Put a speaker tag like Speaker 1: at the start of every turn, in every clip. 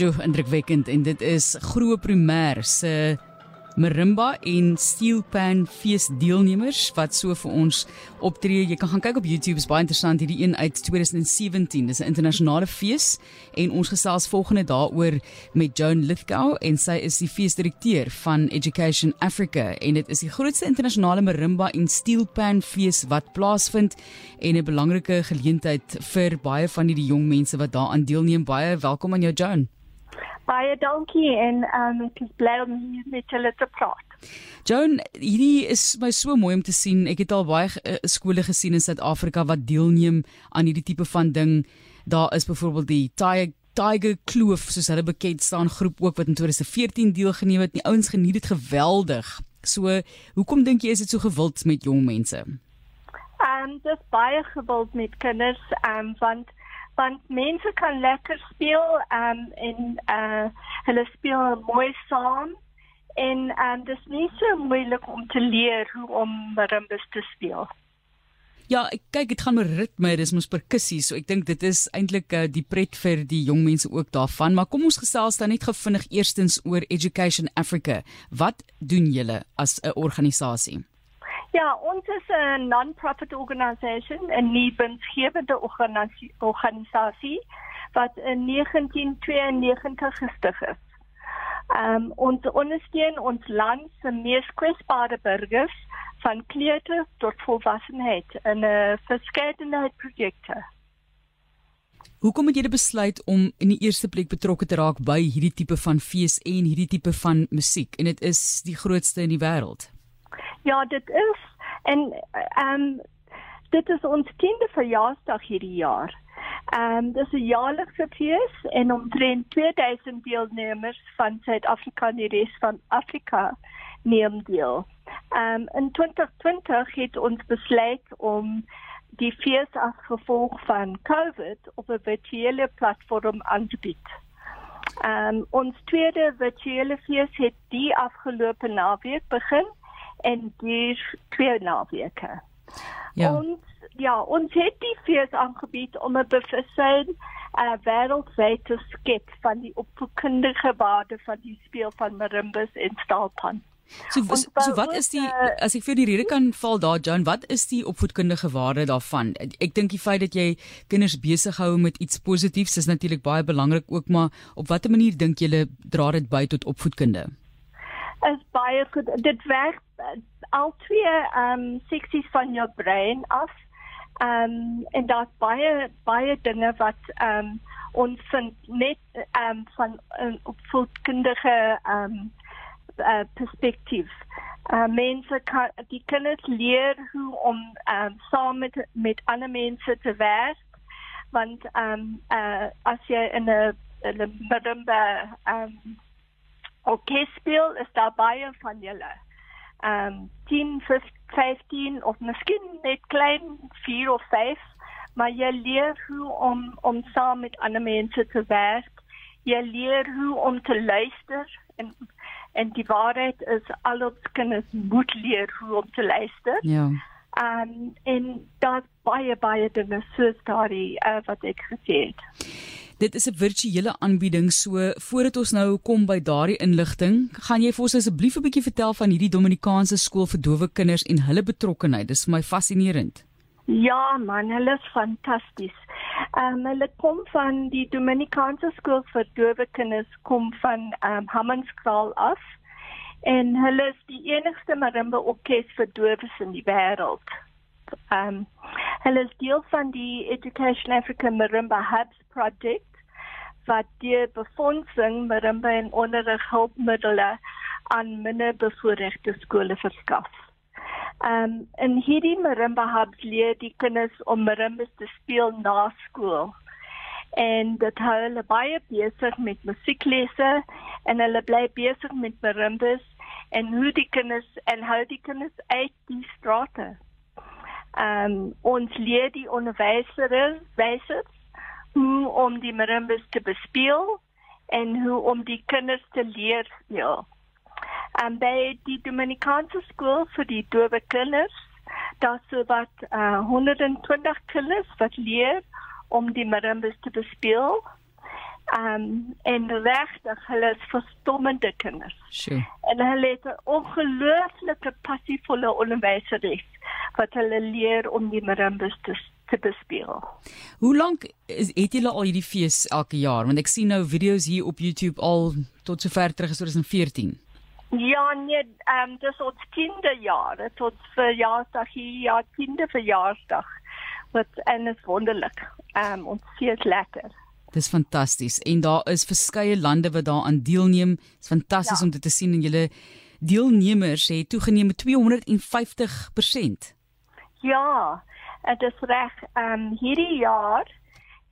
Speaker 1: Sjoe, indrukwekkend en dit is Groot Primêr se Marimba en Steel Pan fees deelnemers wat so vir ons optree. Jy kan gaan kyk op YouTube, is baie interessant hierdie een uit 2017. Dis 'n internasionale fees en ons gesels volgende daaroor met Joan Lithgow en sy is die feesdirekteur van Education Africa en dit is die grootste internasionale Marimba en Steel Pan fees wat plaasvind en 'n belangrike geleentheid vir baie van hierdie jong mense wat daaraan deelneem. Baie welkom aan jou Joan.
Speaker 2: Baie dankie en um ek is bly om hier met julle te praat.
Speaker 1: Joan, hierdie is my so mooi om te sien. Ek het al baie uh, skole gesien in Suid-Afrika wat deelneem aan hierdie tipe van ding. Daar is byvoorbeeld die Tiger Tiger Kloof soos hulle bekend staan groep ook wat in 2014 deelgeneem het. Die ouens geniet dit geweldig. So, hoekom dink jy is dit so gewild met jong mense?
Speaker 2: Um dis baie gewild met kinders um want want mense kan lekker speel um, en uh hulle speel mooi saam en um dis nie so moeilik om te leer hoe om marimbas te speel.
Speaker 1: Ja, ek kyk dit gaan met ritme, dis mos perkussie, so ek dink dit is eintlik uh, die pret vir die jong mense ook daarvan, maar kom ons gesels dan net gevinnig eerstens oor Education Africa. Wat doen julle as 'n organisasie?
Speaker 2: Ja, ons is 'n non-profit organisation, 'n nie-winsgewende organisasie wat in 1992 gestig is. Um ons ondersteun ons land se mees kwesbare burgers van kleuter tot volwassenheid in 'n verskeidenheid projekte.
Speaker 1: Hoekom het jy besluit om in die eerste plek betrokke te raak by hierdie tipe van fees en hierdie tipe van musiek en dit is die grootste in die wêreld?
Speaker 2: Ja, dit is en ehm um, dit is ons 10de verjaarsdag hierdie jaar. Ehm um, dis 'n jaarlikse fees en omtrent 2000 deelnemers van Suid-Afrika en die res van Afrika neem deel. Ehm um, in 2020 het ons besluit om die fees as gevolg van COVID op 'n virtuele platform aan te bied. Um, ons tweede virtuele fees het die afgelope naweek begin en duur twee naweke. Ja. Ons ja, ons het die fees aangebied om 'n bewustheid uh, wêreldwyd te skep van die opvoedkundige waarde van die speel van marimbas en staalpan.
Speaker 1: So, so, so wat is die as ek vir die rede kan val daar John, wat is die opvoedkundige waarde daarvan? Ek dink die feit dat jy kinders besig hou met iets positiefs is natuurlik baie belangrik ook, maar op watter manier dink julle dra dit by tot opvoedkunde?
Speaker 2: is baie goed. Dit werk al twee ehm um, seksies van jou brein af. Ehm um, en daar's baie baie dinge wat ehm um, ons vind net ehm um, van 'n uh, opvoedkundige ehm um, uh, perspektief. Uh, mense kan die kinders leer hoe om um, saam met met ander mense te werk want um uh, as jy in 'n 'n marimba um orkes speel is daar baie van julle. Ehm um, 10, 15 of miskien net klein 4 of 5, maar jy leer hoe om om saam met ander mense te werk. Jy leer hoe om te luister en en die waarheid is al ons kinders moet leer hoe om te luister. Ja. Um, en daar's baie baie dinge soos daardie uh, wat ek gesê het.
Speaker 1: Dit is 'n virtuele aanbieding, so voordat ons nou kom by daardie inligting, gaan jy vir ons asseblief 'n bietjie vertel van hierdie Dominikaanse skool vir dowe kinders en hulle betrokkeheid. Dis vir my fascinerend.
Speaker 2: Ja, man, hulle is fantasties. Ehm um, hulle kom van die Dominikaanse skool vir dowe kinders kom van ehm um, Hammanskraal af. En hulle is die enigste marimba orkes vir dowes in die wêreld. Ehm um, hulle is deel van die Education Africa Marimba Hubs project wat die befondsing marimba en onderrig hulpmiddels aan minder bevoorregte skole verskaf. Um in hierdie marimba hubs leer die kinders om marimbas te speel na skool. En dit hou hulle baie besig met musieklesse en hulle bly besig met marimbas en hoe die kinders en hou die kinders uit die strate. Um ons leer die onderwysers, wysers hoe om die marimbas te bespeel en hoe om die kinders te leer speel. En by die Dominikaanse skool vir die dowe kinders, daar so wat uh, 120 kinders wat leer om die marimbas te bespeel. Um en regtig, hulle is verstommende kinders.
Speaker 1: Sjoe.
Speaker 2: En hulle het 'n ongelooflike passievolle onderwyseres wat hulle leer om die marimbas te te bespeel.
Speaker 1: Hoe lank het julle al hierdie fees elke jaar? Want ek sien nou video's hier op YouTube al tot sover terug as 2014.
Speaker 2: Ja, nee, ehm um, dis ons kinderjaar, dit ons verjaarsdag hier, ja, kinderverjaarsdag. Wat en is wonderlik. Ehm um, ons fees lekker.
Speaker 1: Dis fantasties en daar is verskeie lande wat daaraan deelneem. Dit's fantasties ja. om dit te sien en julle deelnemers het toegeneem met 250%.
Speaker 2: Ja, dit is reg. Ehm um, hierdie jaar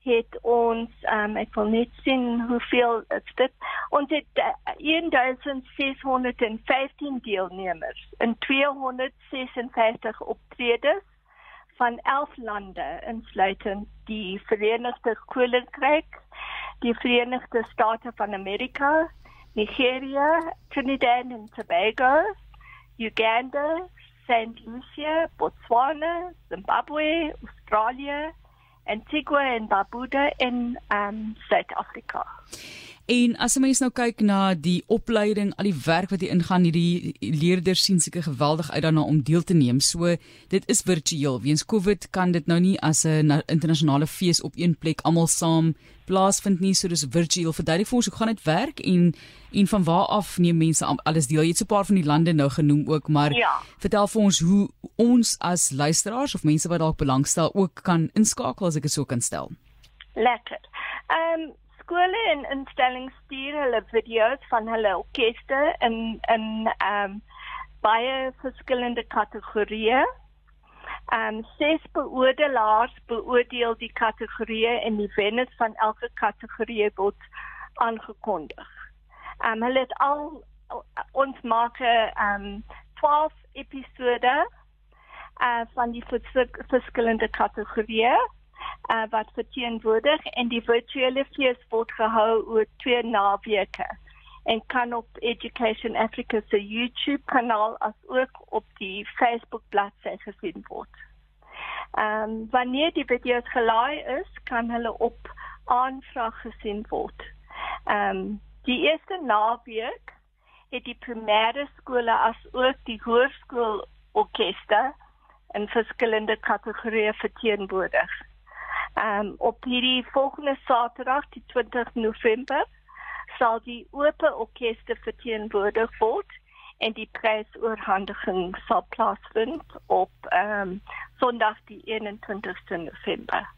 Speaker 2: het ons ehm um, ek wil net sien hoeveel dit ons het uh, 1615 deelnemers in 256 optredes van 11 lande insluitend die Verenigde Koninkryk, die Verenigde State van Amerika, Nigeria, Trinidad and Tobago, Uganda, Saint Lucia, Botswana, Zimbabwe, Australia, Antigua and Barbuda, and um, South Africa.
Speaker 1: En as 'n mens nou kyk na die opleiding, al die werk wat hier ingaan, hierdie leerders sien seker geweldig uit daarna om deel te neem. So dit is virtueel. Weens COVID kan dit nou nie as 'n internasionale fees op een plek almal saam plaasvind nie. So dis virtueel. Verduidelik vir ons hoe gaan dit werk en en van waar af neem mense alles deel? Jy het so 'n paar van die lande nou genoem ook, maar
Speaker 2: ja.
Speaker 1: vertel vir ons hoe ons as luisteraars of mense wat dalk belangstel ook kan inskakel as ek dit so kan stel.
Speaker 2: Lekker. Ehm um, skole en instellings stuur hulle video's van hulle orkeste in in ehm um, baie verskillende kategorieë. Ehm um, ses beoordelaars beoordeel die kategorieë en die wenners van elke kategorie word aangekondig. Ehm um, hulle het al ons maak ehm um, 12 episode uh van die verskillende kategorieë uh, wat verteenwoordig en die virtuele fees word gehou oor twee naweke en kan op Education Africa se YouTube kanaal as ook op die Facebook bladsy gesien word. Ehm um, wanneer die video's gelaai is, kan hulle op aanvraag gesien word. Ehm um, die eerste naweek het die primêre skole as ook die hoërskool orkeste in verskillende kategorieë verteenwoordig. Um op hierdie volgende Saterdag, die 20 November, sal die oop orkeste verteenwoordig word en die prysoorhandiging sal plaasvind op um Sondag die 21ste November.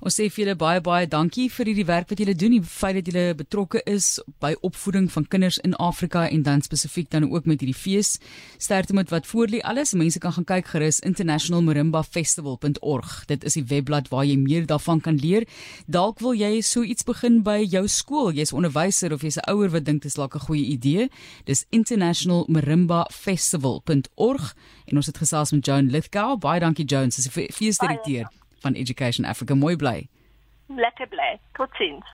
Speaker 1: Ons sê vir julle baie baie dankie vir hierdie werk wat julle doen, die feit dat julle betrokke is by opvoeding van kinders in Afrika en dan spesifiek dan ook met hierdie fees. Sterkte met wat voorlê alles. Mense kan gaan kyk gerus internationalmarimbafestival.org. Dit is die webblad waar jy meer daarvan kan leer. Dalk wil jy so iets begin by jou skool. Jy's onderwyser of jy's 'n ouer wat dink dit is dalk 'n goeie idee. Dis internationalmarimbafestival.org en ons het gesels met Joan Lithgow. Baie dankie Joan, sy is die feesdirekteur. Van Education Africa. Mooi bly.
Speaker 2: Lekker bly. Totsiens.